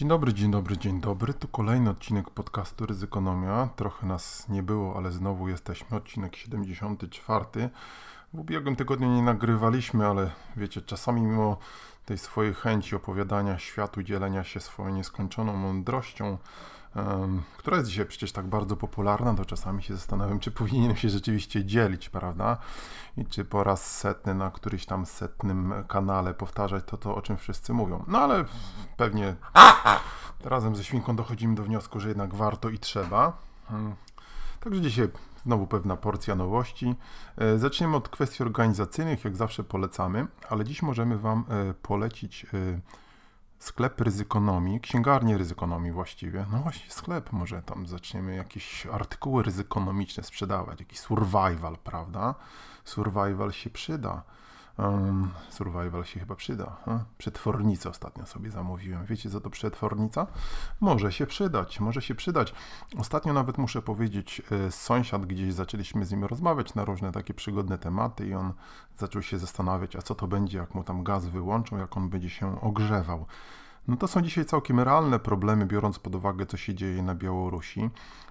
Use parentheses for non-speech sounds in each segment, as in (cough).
Dzień dobry, dzień dobry, dzień dobry. Tu kolejny odcinek podcastu Ryzykonomia. Trochę nas nie było, ale znowu jesteśmy. Odcinek 74. W ubiegłym tygodniu nie nagrywaliśmy, ale wiecie, czasami mimo tej swojej chęci opowiadania światu, dzielenia się swoją nieskończoną mądrością, która jest dzisiaj przecież tak bardzo popularna, to czasami się zastanawiam, czy powinienem się rzeczywiście dzielić, prawda? I czy po raz setny na którymś tam setnym kanale powtarzać to, to o czym wszyscy mówią. No ale pewnie razem ze Świnką dochodzimy do wniosku, że jednak warto i trzeba. Także dzisiaj znowu pewna porcja nowości. E, zaczniemy od kwestii organizacyjnych, jak zawsze polecamy, ale dziś możemy Wam e, polecić e, sklep ryzykonomii, księgarnię ryzykonomii właściwie. No właśnie, sklep, może tam zaczniemy jakieś artykuły ryzykonomiczne sprzedawać, jakiś survival, prawda? Survival się przyda. Um, survival się chyba przyda. He? Przetwornicę ostatnio sobie zamówiłem. Wiecie co to przetwornica? Może się przydać, może się przydać. Ostatnio nawet muszę powiedzieć, e, sąsiad gdzieś zaczęliśmy z nim rozmawiać na różne takie przygodne tematy i on zaczął się zastanawiać, a co to będzie, jak mu tam gaz wyłączą, jak on będzie się ogrzewał. No to są dzisiaj całkiem realne problemy, biorąc pod uwagę, co się dzieje na Białorusi.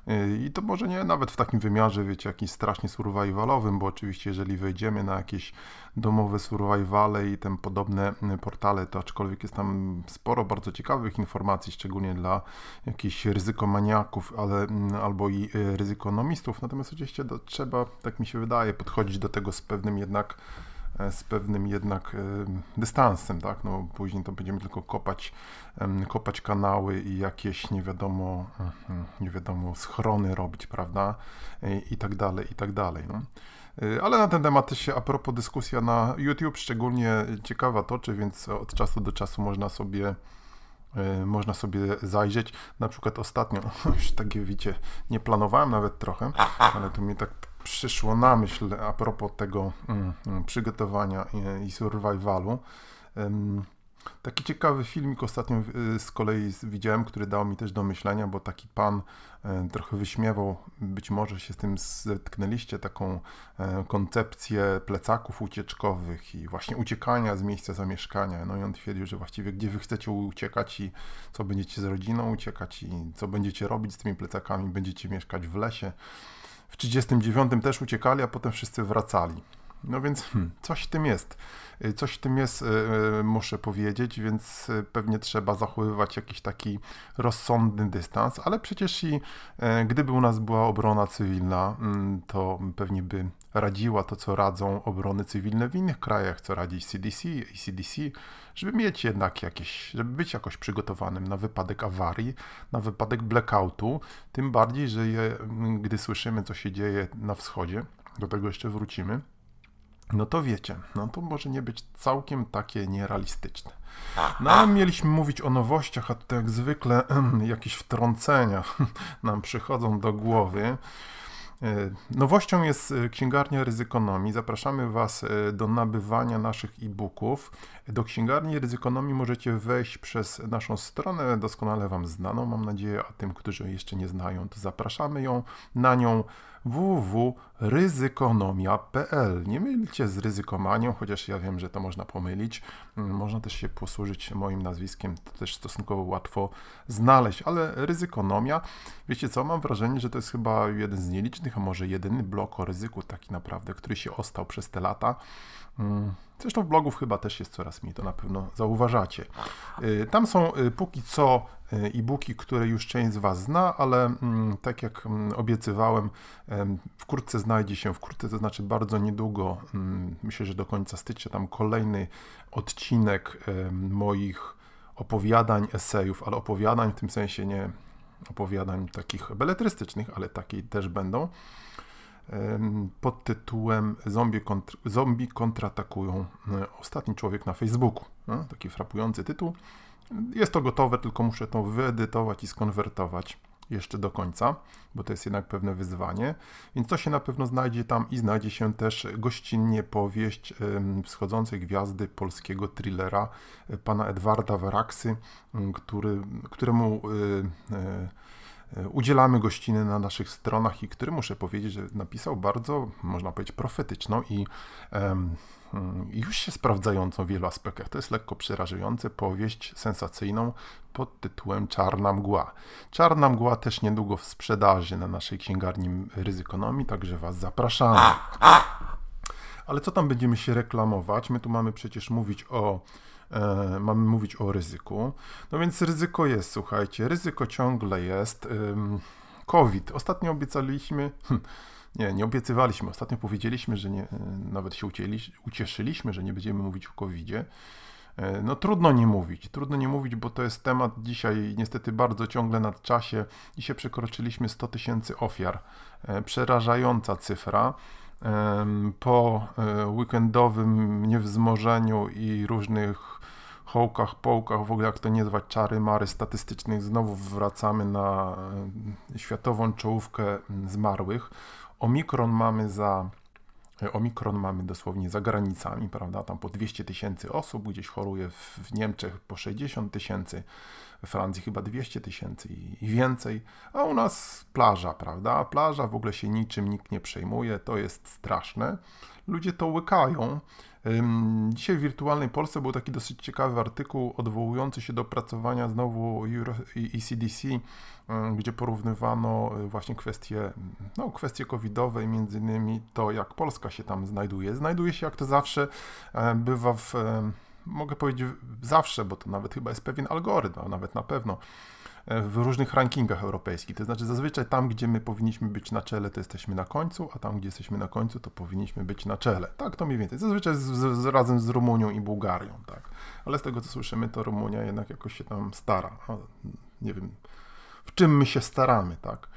Y, I to może nie nawet w takim wymiarze, wiecie, jakimś strasznie survivalowym, bo oczywiście jeżeli wejdziemy na jakieś domowe survivale i tym podobne y, portale, to aczkolwiek jest tam sporo bardzo ciekawych informacji, szczególnie dla jakichś ryzykomaniaków, ale mm, albo i y, ryzykonomistów. Natomiast oczywiście to trzeba, tak mi się wydaje, podchodzić do tego z pewnym jednak z pewnym jednak e, dystansem, tak? No, później to będziemy tylko kopać, kopać kanały i jakieś nie wiadomo, mhm, nie wiadomo schrony robić, prawda? I, i tak dalej, i tak dalej. No. E, ale na ten temat też się a propos dyskusja na YouTube szczególnie ciekawa toczy, więc od czasu do czasu można sobie można sobie zajrzeć. Na przykład ostatnio, (laughs) już takie wiecie, nie planowałem nawet trochę, ale to mi tak przyszło na myśl a propos tego mm, mm, przygotowania i, i survivalu. Taki ciekawy filmik ostatnio y, z kolei widziałem, który dał mi też do myślenia, bo taki pan e, trochę wyśmiewał, być może się z tym zetknęliście, taką e, koncepcję plecaków ucieczkowych i właśnie uciekania z miejsca zamieszkania. No i on twierdził, że właściwie gdzie wy chcecie uciekać i co będziecie z rodziną uciekać i co będziecie robić z tymi plecakami, będziecie mieszkać w lesie w 1939 też uciekali, a potem wszyscy wracali. No więc hmm, coś w tym jest. Y, coś w tym jest, yy, muszę powiedzieć, więc pewnie trzeba zachowywać jakiś taki rozsądny dystans, ale przecież i gdyby u nas była obrona cywilna, yy, to pewnie by radziła to, co radzą obrony cywilne w innych krajach, co radzi CDC i CDC, żeby mieć jednak jakieś, żeby być jakoś przygotowanym na wypadek awarii, na wypadek blackoutu, tym bardziej, że je, gdy słyszymy, co się dzieje na wschodzie, do tego jeszcze wrócimy, no to wiecie, no to może nie być całkiem takie nierealistyczne. No ale mieliśmy mówić o nowościach, a tutaj jak zwykle (clears throat) jakieś wtrącenia (laughs) nam przychodzą do głowy. E, nowością jest e, księgarnia ryzykonomii. Zapraszamy Was e, do nabywania naszych e-booków. Do księgarni ryzykonomii możecie wejść przez naszą stronę, doskonale Wam znaną, mam nadzieję, a tym, którzy jeszcze nie znają, to zapraszamy ją na nią www.ryzykonomia.pl. Nie mylcie z ryzykomanią, chociaż ja wiem, że to można pomylić. Mm, można też się posłużyć moim nazwiskiem, to też stosunkowo łatwo znaleźć, ale ryzykonomia, wiecie co, mam wrażenie, że to jest chyba jeden z nielicznych, a może jedyny blok o ryzyku taki naprawdę, który się ostał przez te lata. Mm, zresztą blogów chyba też jest coraz mniej, to na pewno zauważacie. Y, tam są y, póki co y, e-booki, które już część z Was zna, ale mm, tak jak mm, obiecywałem, wkrótce znajdzie się, wkrótce to znaczy bardzo niedługo, myślę, że do końca stycznia, tam kolejny odcinek moich opowiadań, esejów, ale opowiadań w tym sensie nie opowiadań takich beletrystycznych, ale takie też będą pod tytułem Zombie, kontr Zombie kontratakują e, ostatni człowiek na Facebooku. No, taki frapujący tytuł. Jest to gotowe, tylko muszę to wyedytować i skonwertować. jeszcze do końca, bo to jest jednak pewne wyzwanie. Więc to się na pewno znajdzie tam i znajdzie się też gościnnie powieść wschodzącej gwiazdy polskiego thrillera e, pana Edwarda Waraksy, który, któremu e, udzielamy gościny na naszych stronach i który muszę powiedzieć, że napisał bardzo, można powiedzieć, profetyczną i Mm, już się sprawdzającą w wielu aspektach. To jest lekko przerażające, powieść sensacyjną pod tytułem Czarna Mgła. Czarna Mgła też niedługo w sprzedaży na naszej księgarni Ryzykonomii, także Was zapraszamy. Ale co tam będziemy się reklamować? My tu mamy przecież mówić o e, mamy mówić o ryzyku. No więc ryzyko jest, słuchajcie, ryzyko ciągle jest. COVID. Ostatnio obiecaliśmy, hm, nie, nie obiecywaliśmy. Ostatnio powiedzieliśmy, że nie, e, nawet się ucieszyliśmy, że nie będziemy mówić o COVID-zie. E, no trudno nie mówić, trudno nie mówić, bo to jest temat dzisiaj niestety bardzo ciągle nad czasie. Dzisiaj przekroczyliśmy 100 tysięcy ofiar. Przerażająca cyfra. Po weekendowym niewzmożeniu i różnych hołkach, połkach, w ogóle jak to nie zwać, czary, mary statystycznych, znowu wracamy na światową czołówkę zmarłych. Omikron mamy za Omikron mamy dosłownie za granicami, prawda? Tam po 200 tysięcy osób, gdzieś choruje w Niemczech po 60 tysięcy, we Francji chyba 200 tysięcy i więcej, a u nas plaża, prawda? Plaża w ogóle się niczym nikt nie przejmuje, to jest straszne. Ludzie to łykają. Dzisiaj w Wirtualnej Polsce był taki dosyć ciekawy artykuł odwołujący się do pracowania znowu ECDC, gdzie porównywano y, właśnie kwestie, no, kwestie covidowe między innymi to, jak Polska się tam znajduje. Znajduje się jak to zawsze e, bywa w, e, mogę powiedzieć zawsze, bo to nawet chyba jest pewien algorytm, a nawet na pewno e, w różnych rankingach europejskich. To znaczy zazwyczaj tam, gdzie my powinniśmy być na czele, to jesteśmy na końcu, a tam, gdzie jesteśmy na końcu, to powinniśmy być na czele. Tak, to mniej więcej. Zazwyczaj z, z, razem z Rumunią i Bułgarią, tak. Ale z tego, co słyszymy, to Rumunia jednak jakoś się tam stara. nie wiem, w czym my się staramy, tak.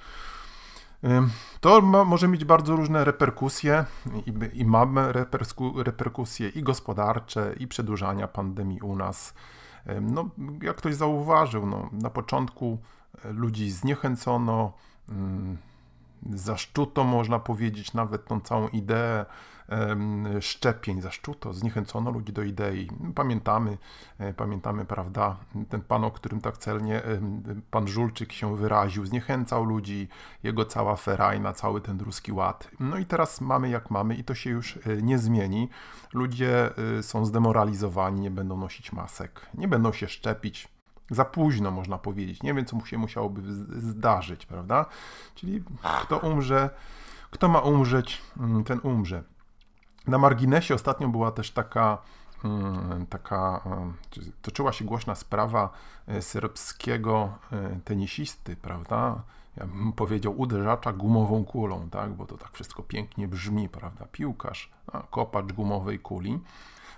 To ma, może mieć bardzo różne reperkusje i, i mamy reperkusje i gospodarcze, i przedłużania pandemii u nas. No, jak ktoś zauważył, no, na początku e, ludzi zniechęcono, zaszczuto, można powiedzieć, nawet tą całą ideę szczepień, zaszczuto, zniechęcono ludzi do idei. Pamiętamy, e, pamiętamy, prawda, ten pan, o którym tak celnie pan Żulczyk się wyraził, zniechęcał ludzi, jego cała ferajna, cały ten ruski ład. No i teraz mamy jak mamy i to się już e, nie zmieni. Ludzie e, są zdemoralizowani, nie będą nosić masek, nie będą się szczepić, za późno, można powiedzieć. Nie wiem, co mu się musiałoby zdarzyć, prawda? Czyli kto umrze, kto ma umrzeć, mm, ten umrze. Na marginesie ostatnio była też taka, mm, taka toczyła się głośna sprawa e, serbskiego e, tenisisty, prawda? Ja bym powiedział uderzacza gumową kulą, tak? Bo to tak wszystko pięknie brzmi, prawda? Piłkarz, kopacz gumowej kuli.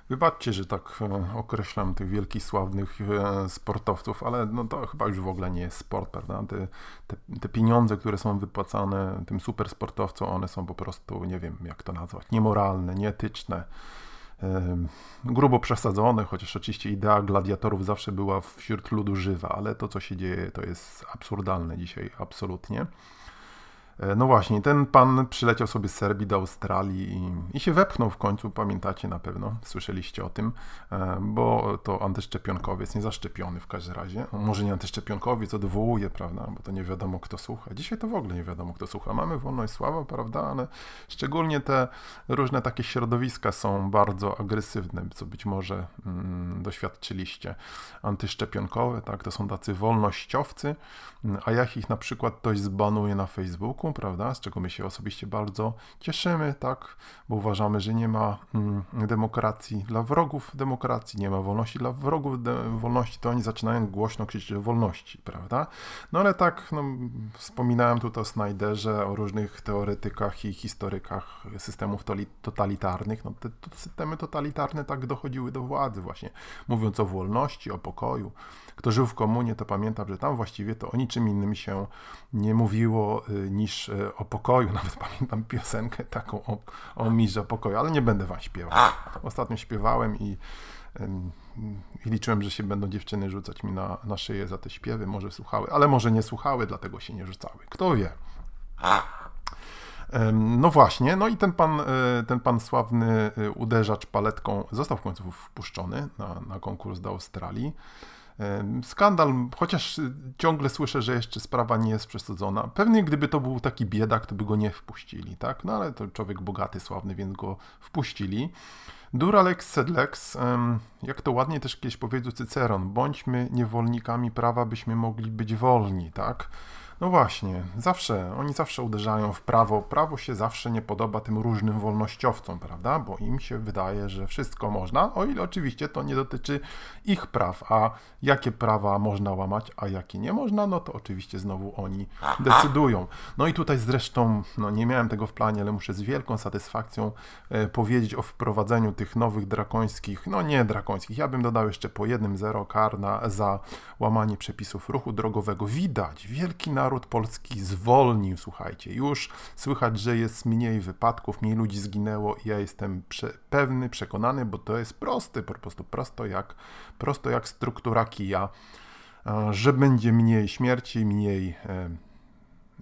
Wybaczcie, że tak e, określam tych wielkich, sławnych e, sportowców, ale no to chyba już w ogóle nie jest sport, prawda? Te, te, te pieniądze, które są wypłacane tym super sportowcom, one są po prostu, nie wiem jak to nazwać, niemoralne, nieetyczne, grubo przesadzone, chociaż oczywiście idea gladiatorów zawsze była wśród ludu żywa, ale to, co się dzieje, to jest absurdalne dzisiaj, absolutnie. E, no właśnie, ten pan przyleciał sobie z Serbii do Australii i, i, się wepchnął w końcu, pamiętacie na pewno, słyszeliście o tym, e, bo to antyszczepionkowiec, niezaszczepiony w każdym razie. Może nie antyszczepionkowiec, odwołuje, prawda, bo to nie wiadomo kto słucha. Dzisiaj to w ogóle nie wiadomo kto słucha. Mamy wolność sława, prawda, ale szczególnie te różne takie środowiska są bardzo agresywne, co być może mm, doświadczyliście. Antyszczepionkowe, tak, to są tacy wolnościowcy, a jak ich na przykład ktoś zbanuje na Facebooku, prawda, z czego my się osobiście bardzo cieszymy, tak, bo uważamy, że nie ma mm, demokracji dla wrogów demokracji, nie ma wolności dla wrogów wolności, to oni zaczynają głośno krzyczeć o wolności, prawda. No ale tak, no, wspominałem tutaj o Snyderze, o różnych teoretykach i historykach systemów totalitarnych, no te, te systemy totalitarne tak dochodziły do władzy właśnie, mówiąc o wolności, o pokoju, kto żył w komunie, to pamiętam, że tam właściwie to o niczym innym się nie mówiło y, niż y, o pokoju. (laughs) Nawet pamiętam piosenkę taką o, o mirze, pokoju, ale nie będę wam śpiewał. Ostatnio śpiewałem i i liczyłem, że się będą dziewczyny rzucać mi na, na szyję za te śpiewy. Może słuchały, ale może nie słuchały, dlatego się nie rzucały. Kto wie. No właśnie, no i ten pan, e, ten pan sławny uderzacz paletką został w końcu wpuszczony na, na konkurs do Australii. Skandal, chociaż ciągle słyszę, że jeszcze sprawa nie jest przesadzona. Pewnie gdyby to był taki biedak, to by go nie wpuścili, tak? No ale to człowiek bogaty, sławny, więc go wpuścili. Duralex sedlex, jak to ładnie też kiedyś powiedział Cyceron, bądźmy niewolnikami prawa, byśmy mogli być wolni, tak? No właśnie, zawsze, oni zawsze uderzają w prawo. Prawo się zawsze nie podoba tym różnym wolnościowcom, prawda? Bo im się wydaje, że wszystko można, o ile oczywiście to nie dotyczy ich praw. A jakie prawa można łamać, a jakie nie można, no to oczywiście znowu oni decydują. No i tutaj zresztą, no nie miałem tego w planie, ale muszę z wielką satysfakcją e, powiedzieć o wprowadzeniu tych nowych drakońskich, no nie drakońskich, ja bym dodał jeszcze po jednym zero kar na, za łamanie przepisów ruchu drogowego. Widać, wielki naród naród polski zwolnił, słuchajcie. Już słychać, że jest mniej wypadków, mniej ludzi zginęło i ja jestem prze pewny, przekonany, bo to jest prosty, po prostu prosto jak, prosto jak struktura kija, że będzie mniej śmierci, mniej e,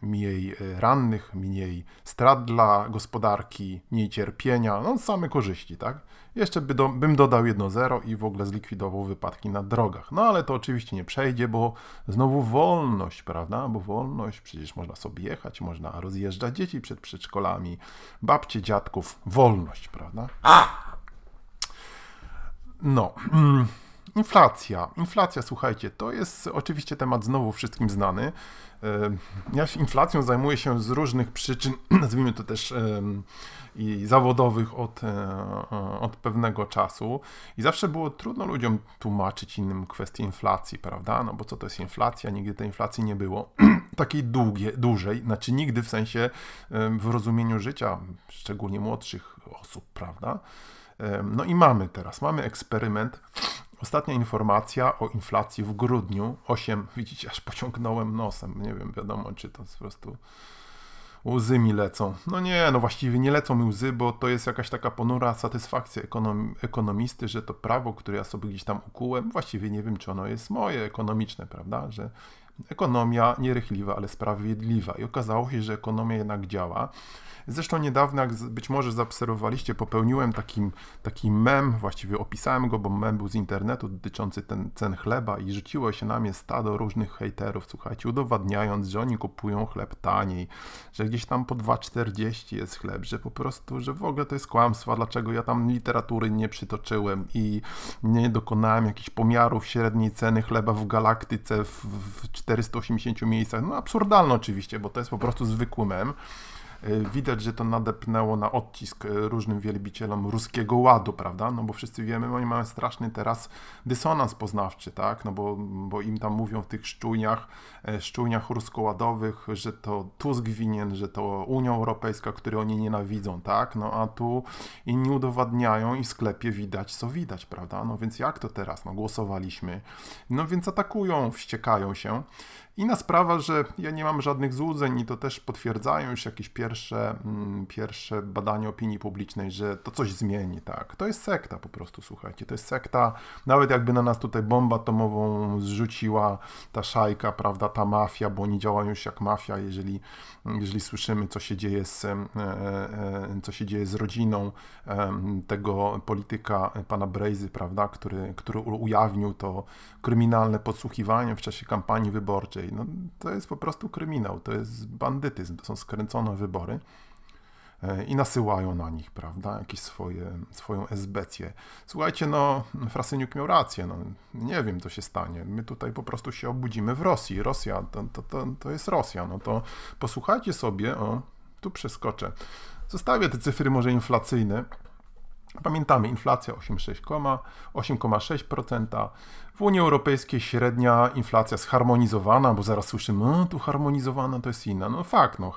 mniej e, rannych, mniej strat dla gospodarki, mniej cierpienia, no same korzyści, tak? Jeszcze by do, bym dodał jedno zero i w ogóle zlikwidował wypadki na drogach. No ale to oczywiście nie przejdzie, bo znowu wolność, prawda? Bo wolność, przecież można sobie jechać, można rozjeżdżać dzieci przed przedszkolami, babcie, dziadków, wolność, prawda? No. Inflacja. Inflacja, słuchajcie, to jest oczywiście temat znowu wszystkim znany. Ja się inflacją zajmuję się z różnych przyczyn, (clears throat) nazwijmy to też i zawodowych od, e, od pewnego czasu. I zawsze było trudno ludziom tłumaczyć innym kwestię inflacji, prawda? No bo co to jest inflacja? Nigdy tej inflacji nie było. (clears throat) Takiej długie, dużej, znaczy nigdy w sensie w rozumieniu życia, szczególnie młodszych osób, prawda? No i mamy teraz, mamy eksperyment Ostatnia informacja o inflacji w grudniu 8, widzicie, aż pociągnąłem nosem, nie wiem, wiadomo, czy to po prostu łzy mi lecą. No nie, no właściwie nie lecą mi łzy, bo to jest jakaś taka ponura satysfakcja ekonom ekonomisty, że to prawo, które ja sobie gdzieś tam ukułem, właściwie nie wiem, czy ono jest moje, ekonomiczne, prawda, że ekonomia nierychliwa, ale sprawiedliwa. I okazało się, że ekonomia jednak działa. Zresztą niedawno, jak być może zaobserwowaliście, popełniłem taki, taki mem, właściwie opisałem go, bo mem był z internetu dotyczący ten, cen chleba i rzuciło się na mnie stado różnych hejterów, słuchajcie, udowadniając, że oni kupują chleb taniej, że gdzieś tam po 2,40 jest chleb, że po prostu, że w ogóle to jest kłamstwo, dlaczego ja tam literatury nie przytoczyłem i nie dokonałem jakichś pomiarów średniej ceny chleba w galaktyce w, w 480 miejscach. No absurdalne oczywiście, bo to jest po prostu zwykły mem. E, widać, że to nadepnęło na odcisk e, różnym wielbicielom ruskiego ładu, prawda? No bo wszyscy wiemy, oni mają straszny teraz dysonans poznawczy, tak? No bo, bo im tam mówią w tych szczujniach, e, szczujniach ruskoładowych, że to Tusk winien, że to Unia Europejska, której oni nienawidzą, tak? No a tu inni udowadniają i w sklepie widać, co widać, prawda? No więc jak to teraz? No głosowaliśmy. No więc atakują, wściekają się. Inna sprawa, że ja nie mam żadnych złudzeń i to też potwierdzają już jakieś pierwsze, mm, pierwsze badania opinii publicznej, że to coś zmieni, tak. To jest sekta po prostu, słuchajcie, to jest sekta, nawet jakby na nas tutaj bombę atomową zrzuciła ta szajka, prawda, ta mafia, bo oni działają już jak mafia, jeżeli, jeżeli słyszymy, co się dzieje z, e, e, co się dzieje z rodziną tego polityka, pana Brejzy, prawda, który, który ujawnił to kryminalne podsłuchiwanie w czasie kampanii wyborczej, inaczej. No, to jest po prostu kryminał, to jest bandytyzm, to są skręcone wybory e, i nasyłają na nich, prawda, jakieś swoje, swoją esbecję. Słuchajcie, no, Frasyniuk miał rację, no, nie wiem, co się stanie. My tutaj po prostu się obudzimy w Rosji. Rosja, to, to, to, to jest Rosja, no to posłuchajcie sobie, o, tu przeskoczę. Zostawię te cyfry może inflacyjne, Pamiętamy, inflacja 8,6%. W Unii Europejskiej średnia inflacja zharmonizowana, bo zaraz słyszymy, no, tu harmonizowana to jest inna. No fakt, no,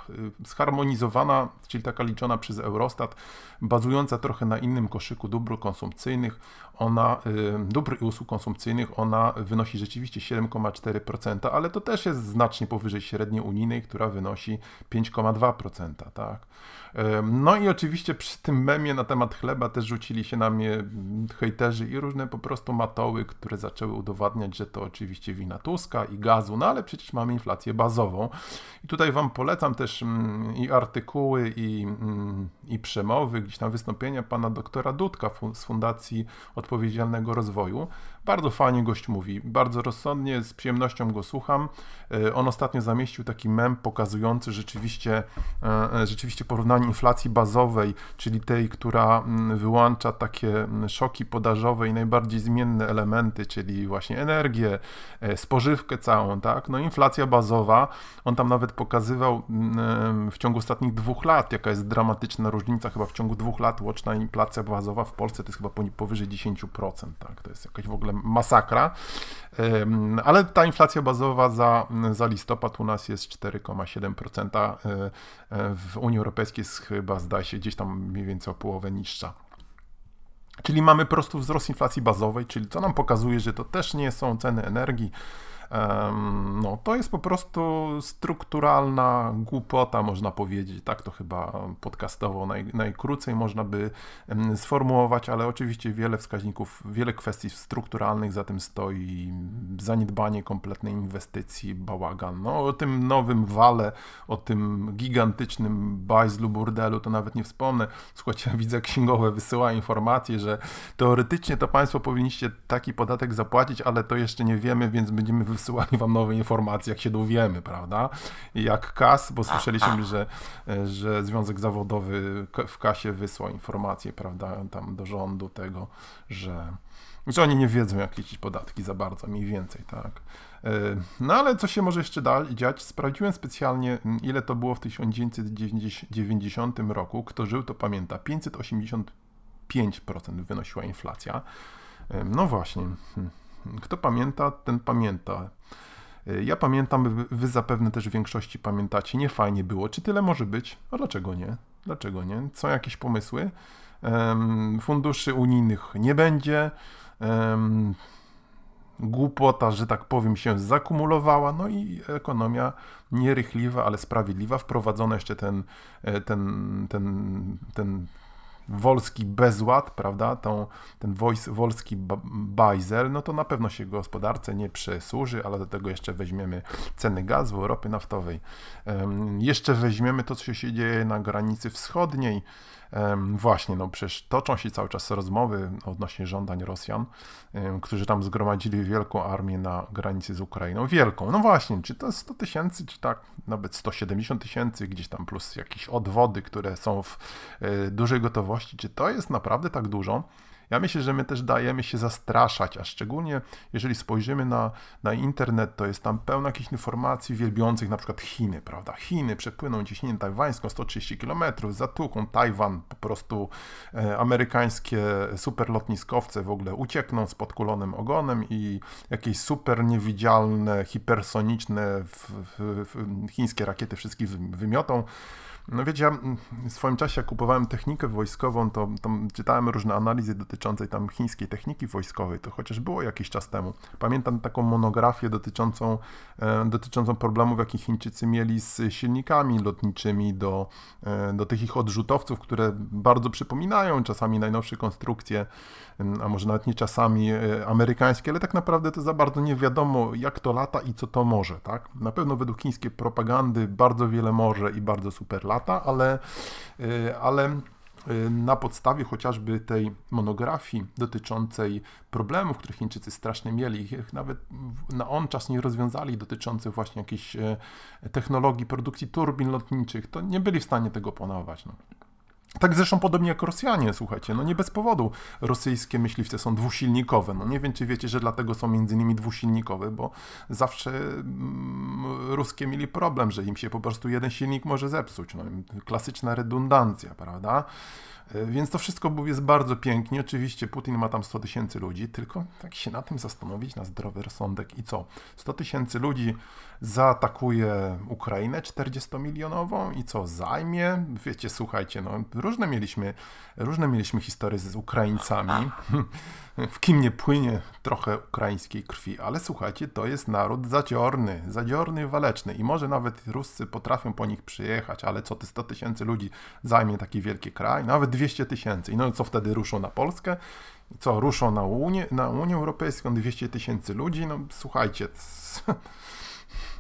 zharmonizowana, czyli taka liczona przez Eurostat, bazująca trochę na innym koszyku dóbr konsumpcyjnych, ona, dóbr i usług konsumpcyjnych, ona wynosi rzeczywiście 7,4%, ale to też jest znacznie powyżej średniej unijnej, która wynosi 5,2%, tak? No i oczywiście przy tym memie na temat chleba też rzucili się na mnie hejterzy i różne po prostu matoły, które zaczęły udowadniać, że to oczywiście wina Tuska i gazu, no ale przecież mamy inflację bazową. I tutaj Wam polecam też mm, i artykuły, i, mm, i przemowy, gdzieś tam wystąpienia pana doktora Dudka z Fundacji Odpowiedzialnego Rozwoju. Bardzo fajnie gość mówi, bardzo rozsądnie, z przyjemnością go słucham. E, on ostatnio zamieścił taki mem pokazujący rzeczywiście, e, e, rzeczywiście porównanie inflacji bazowej, czyli tej, która mm, wyłącza takie mm, szoki podażowe i najbardziej zmienne elementy, czyli właśnie energię, spożywkę całą, tak? No inflacja bazowa, on tam nawet pokazywał mm, w ciągu ostatnich dwóch lat, jaka jest dramatyczna różnica, chyba w ciągu dwóch lat łączna inflacja bazowa w Polsce to jest chyba powyżej 10%, tak? To jest jakaś w ogóle masakra. Ale ta inflacja bazowa za, za listopad u nas jest 4,7%. E, e, w Unii Europejskiej jest chyba, zdaje się, gdzieś tam mniej więcej o połowę niższa. Czyli mamy po prostu wzrost inflacji bazowej, czyli co nam pokazuje, że to też nie są ceny energii, no, to jest po prostu strukturalna głupota, można powiedzieć. Tak to chyba podcastowo naj, najkrócej można by sformułować, ale oczywiście wiele wskaźników, wiele kwestii strukturalnych za tym stoi. Zaniedbanie kompletnej inwestycji, bałagan. No, o tym nowym wale, o tym gigantycznym bajzlu, burdelu, to nawet nie wspomnę. Słuchajcie, widzę księgowe wysyła informacje, że teoretycznie to Państwo powinniście taki podatek zapłacić, ale to jeszcze nie wiemy, więc będziemy wysyłali wam nowe informacje, jak się dowiemy, prawda? Jak KAS, bo słyszeliśmy, że, że Związek Zawodowy w KASie wysłał informację, prawda, tam do rządu tego, że, że oni nie wiedzą, jak liczyć podatki za bardzo, mniej więcej, tak? E, no ale co się może jeszcze dziać? Sprawdziłem specjalnie, ile to było w 1990 roku. Kto żył, to pamięta. 585% wynosiła inflacja. E, no właśnie. Kto pamięta, ten pamięta. Ja pamiętam, wy zapewne też w większości pamiętacie. Nie fajnie było. Czy tyle może być? A dlaczego nie? Dlaczego nie? Są jakieś pomysły? Funduszy unijnych nie będzie. Głupota, że tak powiem, się zakumulowała, no i ekonomia nierychliwa, ale sprawiedliwa. Wprowadzono jeszcze ten, e, ten, ten, ten wolski bezład, prawda, tą, ten wojs, wolski bajzel, no to na pewno się gospodarce nie przysłuży, ale do tego jeszcze weźmiemy ceny gazu, ropy naftowej. Jeszcze weźmiemy to, co się dzieje na granicy wschodniej, Właśnie, no przecież toczą się cały czas rozmowy odnośnie żądań Rosjan, którzy tam zgromadzili wielką armię na granicy z Ukrainą. Wielką, no właśnie, czy to 100 tysięcy, czy tak nawet 170 tysięcy, gdzieś tam plus jakieś odwody, które są w e, dużej gotowości, czy to jest naprawdę tak dużo? Ja myślę, że my też dajemy się zastraszać, a szczególnie jeżeli spojrzymy na, na internet, to jest tam pełno jakichś informacji wielbiących na przykład Chiny, prawda? Chiny przepłyną ciśnienie tajwańską 130 km, zatuką Tajwan, po prostu e, amerykańskie superlotniskowce w ogóle uciekną z podkulonym ogonem i jakieś super niewidzialne, hipersoniczne w, w, w, chińskie rakiety wszystkich wymiotą. No wiecie, ja w swoim czasie jak kupowałem technikę wojskową, to, to czytałem różne analizy dotyczące tam chińskiej techniki wojskowej, to chociaż było jakiś czas temu. Pamiętam taką monografię dotyczącą, e, dotyczącą problemów, jakie Chińczycy mieli z silnikami lotniczymi do, e, do tych ich odrzutowców, które bardzo przypominają czasami najnowsze konstrukcje, a może nawet nie czasami e, amerykańskie, ale tak naprawdę to za bardzo nie wiadomo, jak to lata i co to może, tak? Na pewno według chińskiej propagandy bardzo wiele może i bardzo super lata, lata, ale, y, ale y, na podstawie chociażby tej monografii dotyczącej problemów, które Chińczycy strasznie mieli, ich nawet na on czas nie rozwiązali, dotyczących właśnie jakiejś e, technologii produkcji turbin lotniczych, to nie byli w stanie tego panować. No. Tak zresztą podobnie jak Rosjanie, słuchajcie, no nie bez powodu rosyjskie myśliwce są dwusilnikowe. No nie wiem, czy wiecie, że dlatego są między innymi dwusilnikowe, bo zawsze mm, ruskie mieli problem, że im się po prostu jeden silnik może zepsuć. No, klasyczna redundancja, prawda? E, więc to wszystko jest bardzo pięknie. Oczywiście Putin ma tam 100 tysięcy ludzi, tylko tak się na tym zastanowić, na zdrowy rozsądek i co? 100 tysięcy ludzi zaatakuje Ukrainę 40-milionową i co? Zajmie? Wiecie, słuchajcie, no różne mieliśmy, różne mieliśmy historie z Ukraińcami. (laughs) w kim nie płynie trochę ukraińskiej krwi, ale słuchajcie, to jest naród zadziorny, zadziorny, waleczny i może nawet Ruscy potrafią po nich przyjechać, ale co ty 100 tysięcy ludzi zajmie taki wielki kraj, nawet 200 tysięcy i no co wtedy ruszą na Polskę? Co, ruszą na Unię, na Unię Europejską 200 tysięcy ludzi? No słuchajcie,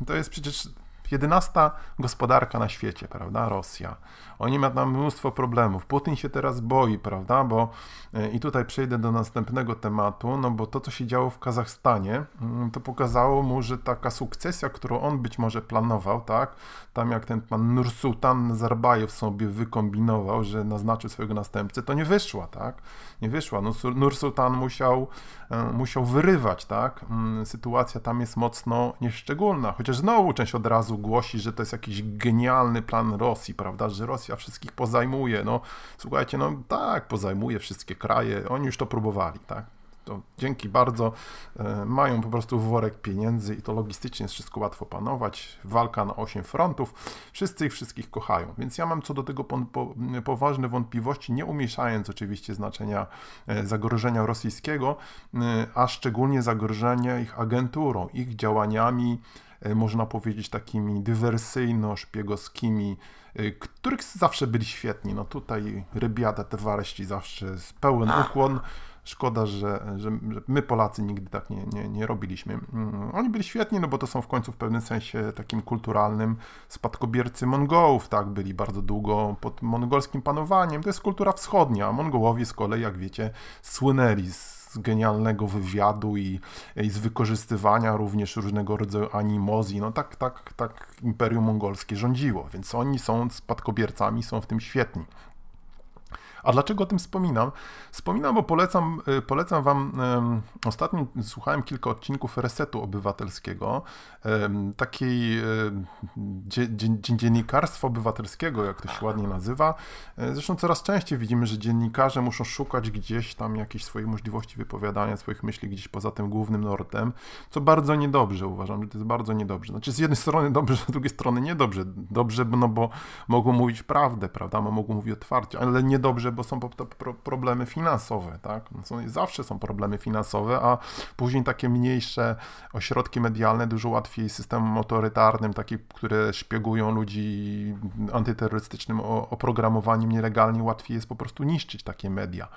to jest przecież 11 gospodarka na świecie, prawda? Rosja. Oni mają tam mnóstwo problemów. Putin się teraz boi, prawda? Bo e, i tutaj przejdę do następnego tematu, no bo to, co się działo w Kazachstanie, mm, to pokazało mu, że taka sukcesja, którą on być może planował, tak? Tam jak ten pan Nursultan Nazarbajew sobie wykombinował, że naznaczył swojego następcę, to nie wyszła, tak? Nie wyszła. No, Nursultan musiał, e, musiał wyrywać, tak? Mm, sytuacja tam jest mocno nieszczególna, chociaż znowu część od razu głosi, że to jest jakiś genialny plan Rosji, prawda? Że Rosja wszystkich pozajmuje. No słuchajcie, no tak, pozajmuje wszystkie kraje, oni już to próbowali, tak. To dzięki bardzo e, mają po prostu worek pieniędzy i to logistycznie jest wszystko łatwo panować. Walka na 8 frontów, wszyscy ich wszystkich kochają. Więc ja mam co do tego po, po, poważne wątpliwości, nie umniejszając oczywiście znaczenia e, zagrożenia rosyjskiego, e, a szczególnie zagrożenia ich agenturą, ich działaniami, można powiedzieć takimi dywersyjno-szpiegowskimi, Y, których zawsze byli świetni. No tutaj Rybiada, te wareści zawsze pełen ukłon. Szkoda, że, że, my Polacy nigdy tak nie, nie, nie robiliśmy. Mm, oni byli świetni, no bo to są w końcu w pewnym sensie takim kulturalnym spadkobiercy Mongołów, tak, byli bardzo długo pod mongolskim panowaniem. To jest kultura wschodnia, a Mongołowie z kolei, jak wiecie, słynęli z genialnego wywiadu i, i z wykorzystywania również różnego rodzaju animozji. No tak, tak, tak Imperium Mongolskie rządziło, więc oni są spadkobiercami, są w tym świetni. A dlaczego o tym wspominam? Wspominam, bo polecam, y, polecam Wam, ostatnio słuchałem kilka odcinków Resetu Obywatelskiego, takiej dziennikarstwa obywatelskiego, jak to się ładnie nazywa. E, zresztą coraz częściej widzimy, że dziennikarze muszą szukać gdzieś tam jakiejś swojej możliwości wypowiadania swoich myśli gdzieś poza tym głównym nurtem, co bardzo niedobrze uważam, że to jest bardzo niedobrze. Znaczy z jednej strony dobrze, z drugiej strony niedobrze. Dobrze, no bo mogą mówić prawdę, prawda, mogą mówić otwarcie, ale niedobrze, bo są problemy finansowe, tak? Są, zawsze są problemy finansowe, a później takie mniejsze ośrodki medialne dużo łatwiej systemem autorytarnym, takie, które szpiegują ludzi antyterrorystycznym oprogramowaniem nielegalnie, łatwiej jest po prostu niszczyć takie media.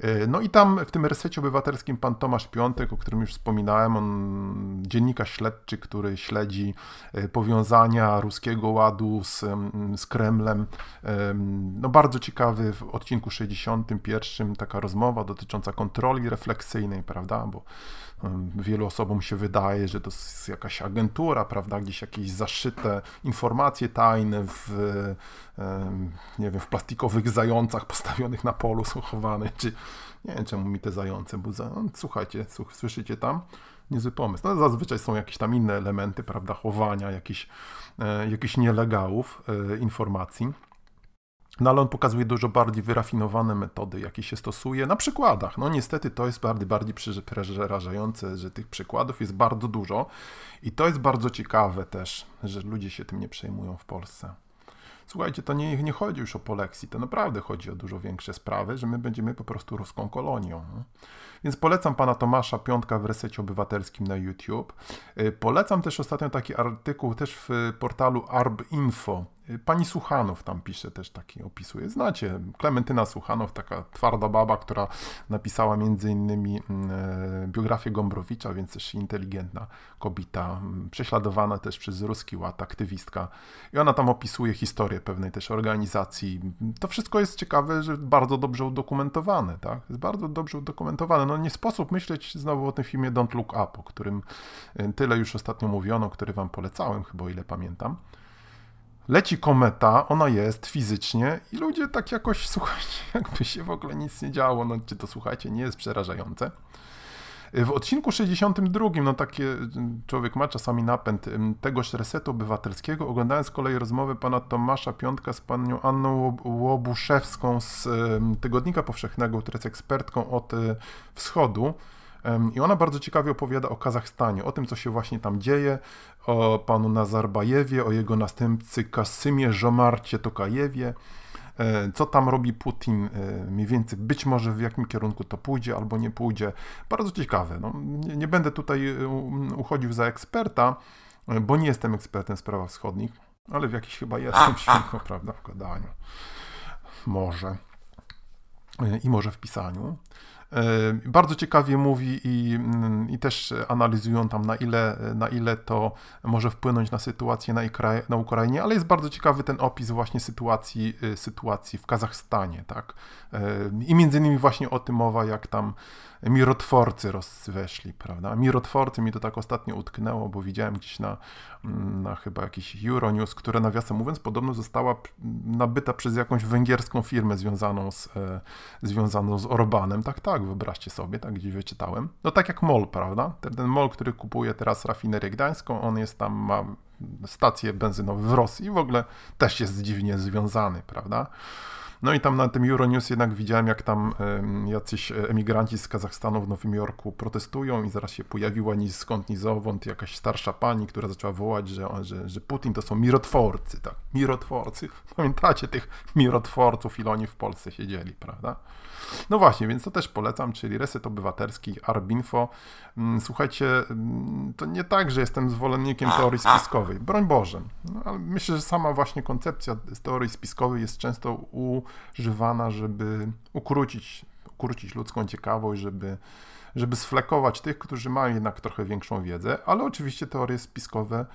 E, no i tam w tym resecie obywatelskim pan Tomasz Piątek, o którym już wspominałem, on dziennikarz śledczy, który śledzi e, powiązania ruskiego ładu z, z Kremlem. No bardzo ciekawy odcinku 61 taka rozmowa dotycząca kontroli refleksyjnej, prawda, bo wielu osobom się wydaje, że to jest jakaś agentura, prawda, gdzieś jakieś zaszyte informacje tajne w, nie wiem, w plastikowych zającach postawionych na polu są chowane, czy nie wiem czemu mi te zające budza. No, słuchajcie, słyszycie tam? Niezły pomysł. No, zazwyczaj są jakieś tam inne elementy, prawda, chowania jakichś, e, jakichś nielegalów e, informacji. No ale on pokazuje dużo bardziej wyrafinowane metody, jakie się stosuje na przykładach. No niestety to jest bardziej, bardziej przerażające, że tych przykładów jest bardzo dużo i to jest bardzo ciekawe też, że ludzie się tym nie przejmują w Polsce. Słuchajcie, to nie, nie chodzi już o poleksji, to naprawdę chodzi o dużo większe sprawy, że my będziemy po prostu ruską kolonią. Więc polecam pana Tomasza Piątka w resecie obywatelskim na YouTube. Polecam też ostatnio taki artykuł też w portalu ArbInfo Pani Suchanow tam pisze też taki, opisuje. Znacie, Klementyna Suchanow, taka twarda baba, która napisała między innymi mm, e, biografię Gombrowicza, więc też inteligentna kobieta, mm, prześladowana też przez ruski ład, aktywistka. I ona tam opisuje historię pewnej też organizacji. To wszystko jest ciekawe, że bardzo dobrze udokumentowane, tak? Jest bardzo dobrze udokumentowane. No nie sposób myśleć znowu o tym filmie Don't Look Up, o którym e, tyle już ostatnio mówiono, który wam polecałem, chyba o ile pamiętam. Leci kometa, ona jest fizycznie i ludzie tak jakoś, (laughs) słuchajcie, jakby się w ogóle nic nie działo, no czy to słuchajcie, nie jest przerażające. W odcinku 62, no takie człowiek ma czasami napęd tegoż resetu obywatelskiego, oglądając z kolei rozmowę pana Tomasza Piątka z panią Anną Łobuszewską z Tygodnika Powszechnego, która jest ekspertką od e, wschodu, i ona bardzo ciekawie opowiada o Kazachstanie, o tym, co się właśnie tam dzieje, o panu Nazarbajewie, o jego następcy Kasymie Żomarcie Tokajewie, e, co tam robi Putin, e, mniej więcej być może w jakim kierunku to pójdzie albo nie pójdzie. Bardzo ciekawe. No, nie, nie będę tutaj e, uchodził za eksperta, bo nie jestem ekspertem w sprawach wschodnich, ale w jakiś chyba jestem świnką, (laughs) prawda, w gadaniu. Może. I może w pisaniu. Bardzo ciekawie mówi i, mm, i też analizują tam, na ile, na ile to może wpłynąć na sytuację na, na Ukrainie, ale jest bardzo ciekawy ten opis właśnie sytuacji, y, sytuacji w Kazachstanie, tak? I między innymi właśnie o tym mowa, jak tam mirotworcy rozweszli, prawda? Mirotworcy mi to tak ostatnio utknęło, bo widziałem gdzieś na, mm, na chyba jakiś Euronews, która nawiasem mówiąc podobno została nabyta przez jakąś węgierską firmę związaną z, e, związaną z Orbanem. Tak, tak, wyobraźcie sobie, tak gdzieś wyczytałem. No tak jak MOL, prawda? Ten, ten MOL, który kupuje teraz rafinerię gdańską, on jest tam, ma stacje benzynowe w Rosji w ogóle też jest dziwnie związany, prawda? No i tam na tym Euronews jednak widziałem, jak tam jacyś emigranci z Kazachstanu w Nowym Jorku protestują i zaraz się pojawiła ni skąd, ni zowąd jakaś starsza pani, która zaczęła wołać, że, że, że Putin to są mirotworcy, tak, mirotworcy. Pamiętacie tych mirotworców, ile oni w Polsce siedzieli, prawda? No właśnie, więc to też polecam, czyli Reset Obywatelski, Arbinfo. Mm, słuchajcie, mm, to nie tak, że jestem zwolennikiem teorii spiskowej, broń Boże, no, ale myślę, że sama właśnie koncepcja teorii spiskowej jest często używana, żeby ukrócić, ukrócić ludzką ciekawość, żeby żeby sflekować tych, którzy mają jednak trochę większą wiedzę, ale oczywiście teorie spiskowe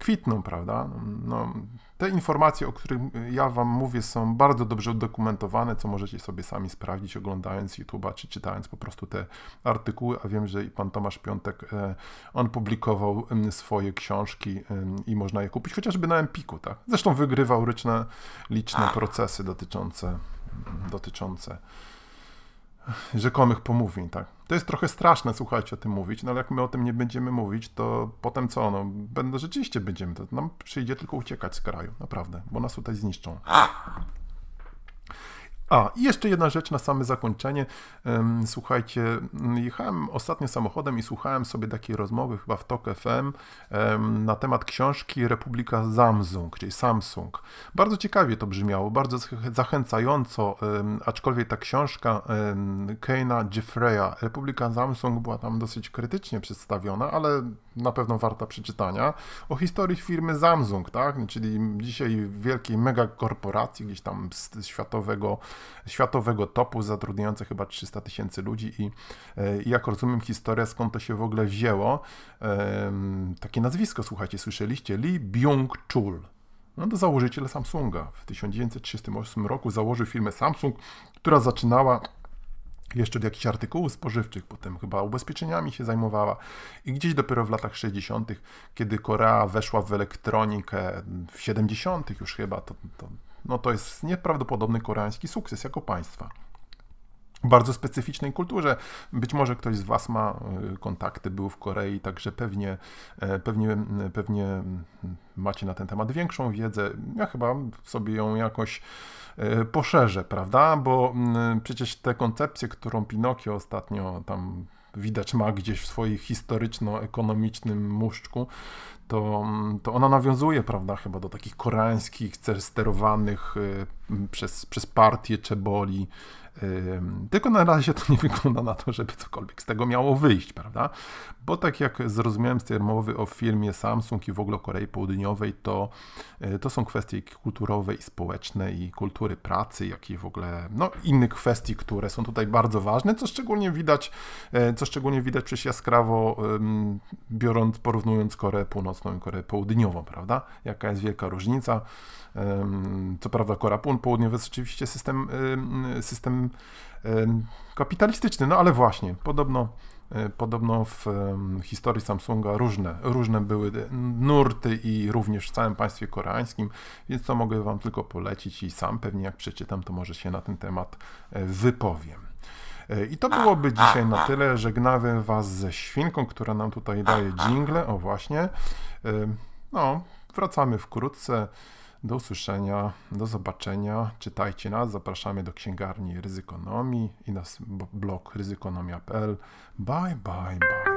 kwitną, prawda? No, te informacje, o których ja Wam mówię, są bardzo dobrze udokumentowane, co możecie sobie sami sprawdzić, oglądając YouTube'a czy czytając po prostu te artykuły. A wiem, że i pan Tomasz Piątek, e, on publikował swoje książki i można je kupić chociażby na Empiku, tak? Zresztą wygrywał liczne, liczne procesy dotyczące, dotyczące rzekomych pomówień, tak. To jest trochę straszne, słuchajcie, o tym mówić, no ale jak my o tym nie będziemy mówić, to potem co, no, będę, rzeczywiście będziemy, to nam przyjdzie tylko uciekać z kraju, naprawdę, bo nas tutaj zniszczą. A, i jeszcze jedna rzecz na same zakończenie. Słuchajcie, jechałem ostatnio samochodem i słuchałem sobie takiej rozmowy chyba w TOK FM na temat książki Republika Samsung, czyli Samsung. Bardzo ciekawie to brzmiało, bardzo zachęcająco, aczkolwiek ta książka Keina Jeffreya, Republika Samsung była tam dosyć krytycznie przedstawiona, ale na pewno warta przeczytania, o historii firmy Samsung, tak? czyli dzisiaj wielkiej megakorporacji, gdzieś tam z światowego, światowego topu, zatrudniającej chyba 300 tysięcy ludzi i, e, jak rozumiem historię, skąd to się w ogóle wzięło. Takie nazwisko, słuchajcie, słyszeliście? Lee Byung-chul. No to założyciel Samsunga. W 1938 roku założył firmę Samsung, która zaczynała jeszcze od jakichś artykułów spożywczych, potem chyba ubezpieczeniami się zajmowała i gdzieś dopiero w latach 60., kiedy Korea weszła w elektronikę, w 70. już chyba, to, to, no to jest nieprawdopodobny koreański sukces jako państwa bardzo specyficznej kulturze. Być może ktoś z Was ma y, kontakty, był w Korei, także pewnie, e, pewnie, pewnie macie na ten temat większą wiedzę. Ja chyba sobie ją jakoś e, poszerzę, prawda? Bo przecież te koncepcje, którą Pinokio ostatnio tam widać ma gdzieś w swoim historyczno-ekonomicznym muszczku, to, to ona nawiązuje, prawda, chyba do takich koreańskich, sterowanych e, przez, przez partię czeboli, tylko na razie to nie (laughs) wygląda na to, żeby cokolwiek z tego miało wyjść, prawda? Bo tak jak zrozumiałem z tej rozmowy o filmie Samsung i w ogóle Korei Południowej, to, e, to są kwestie kulturowe i społeczne i kultury pracy, jak i w ogóle no, innych kwestii, które są tutaj bardzo ważne, co szczególnie widać, e, co szczególnie widać przecież jaskrawo biorąc, porównując Koreę Północną Północną i Koreę Południową, prawda? Jaka jest wielka różnica? Co prawda Korea Południowa jest oczywiście system, system kapitalistyczny, no ale właśnie, podobno E, podobno w historii Samsunga różne, różne były nurty i również w całym państwie koreańskim, więc to mogę Wam tylko polecić i sam pewnie jak przeczytam, to może się na ten temat e, wypowiem. E, I to byłoby dzisiaj na tyle. Żegnamy Was ze świnką, która nam tutaj daje jingle. O właśnie. No, wracamy wkrótce. Do usłyszenia, do zobaczenia. Czytajcie nas, zapraszamy do księgarni Ryzykonomii i na blog ryzykonomia.pl. Bye, bye, bye.